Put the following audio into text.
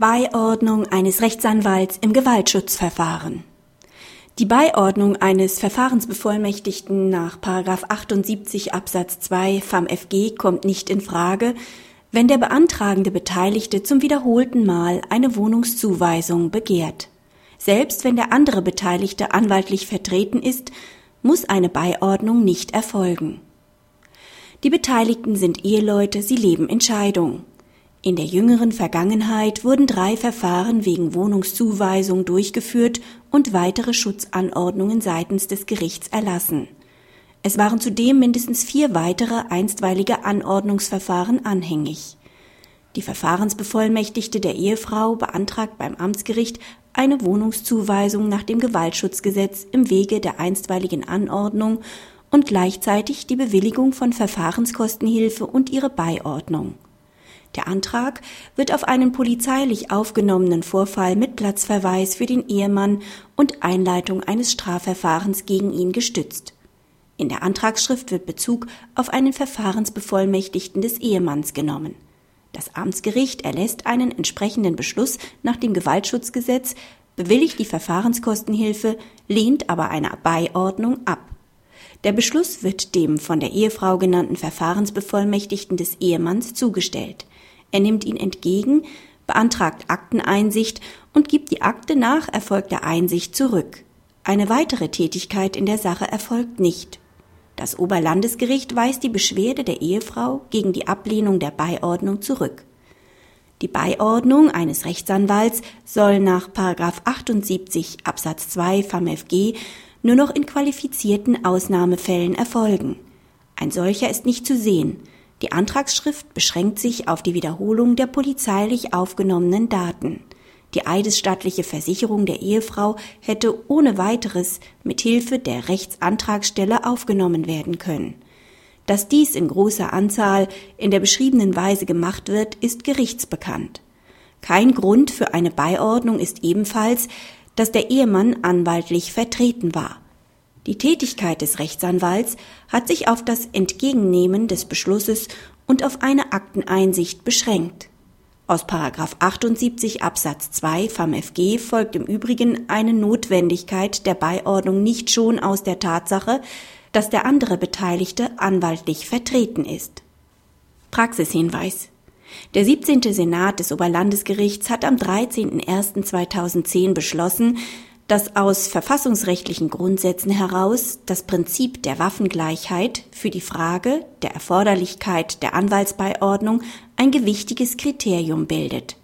Beiordnung eines Rechtsanwalts im Gewaltschutzverfahren. Die Beiordnung eines Verfahrensbevollmächtigten nach 78 Absatz 2 FamFG kommt nicht in Frage, wenn der beantragende Beteiligte zum wiederholten Mal eine Wohnungszuweisung begehrt. Selbst wenn der andere Beteiligte anwaltlich vertreten ist, muss eine Beiordnung nicht erfolgen. Die Beteiligten sind Eheleute, sie leben in Scheidung. In der jüngeren Vergangenheit wurden drei Verfahren wegen Wohnungszuweisung durchgeführt und weitere Schutzanordnungen seitens des Gerichts erlassen. Es waren zudem mindestens vier weitere einstweilige Anordnungsverfahren anhängig. Die Verfahrensbevollmächtigte der Ehefrau beantragt beim Amtsgericht eine Wohnungszuweisung nach dem Gewaltschutzgesetz im Wege der einstweiligen Anordnung und gleichzeitig die Bewilligung von Verfahrenskostenhilfe und ihre Beiordnung. Der Antrag wird auf einen polizeilich aufgenommenen Vorfall mit Platzverweis für den Ehemann und Einleitung eines Strafverfahrens gegen ihn gestützt. In der Antragsschrift wird Bezug auf einen Verfahrensbevollmächtigten des Ehemanns genommen. Das Amtsgericht erlässt einen entsprechenden Beschluss nach dem Gewaltschutzgesetz, bewilligt die Verfahrenskostenhilfe, lehnt aber eine Beiordnung ab. Der Beschluss wird dem von der Ehefrau genannten Verfahrensbevollmächtigten des Ehemanns zugestellt. Er nimmt ihn entgegen, beantragt Akteneinsicht und gibt die Akte nach erfolgter Einsicht zurück. Eine weitere Tätigkeit in der Sache erfolgt nicht. Das Oberlandesgericht weist die Beschwerde der Ehefrau gegen die Ablehnung der Beiordnung zurück. Die Beiordnung eines Rechtsanwalts soll nach 78 Absatz 2 FamFG nur noch in qualifizierten Ausnahmefällen erfolgen. Ein solcher ist nicht zu sehen. Die Antragsschrift beschränkt sich auf die Wiederholung der polizeilich aufgenommenen Daten. Die eidesstattliche Versicherung der Ehefrau hätte ohne weiteres mit Hilfe der Rechtsantragstelle aufgenommen werden können. Dass dies in großer Anzahl in der beschriebenen Weise gemacht wird, ist gerichtsbekannt. Kein Grund für eine Beiordnung ist ebenfalls, dass der Ehemann anwaltlich vertreten war. Die Tätigkeit des Rechtsanwalts hat sich auf das Entgegennehmen des Beschlusses und auf eine Akteneinsicht beschränkt. Aus 78 Absatz 2 FamFG folgt im Übrigen eine Notwendigkeit der Beiordnung nicht schon aus der Tatsache, dass der andere Beteiligte anwaltlich vertreten ist. Praxishinweis der 17. Senat des Oberlandesgerichts hat am 13.01.2010 beschlossen, dass aus verfassungsrechtlichen Grundsätzen heraus das Prinzip der Waffengleichheit für die Frage der Erforderlichkeit der Anwaltsbeiordnung ein gewichtiges Kriterium bildet.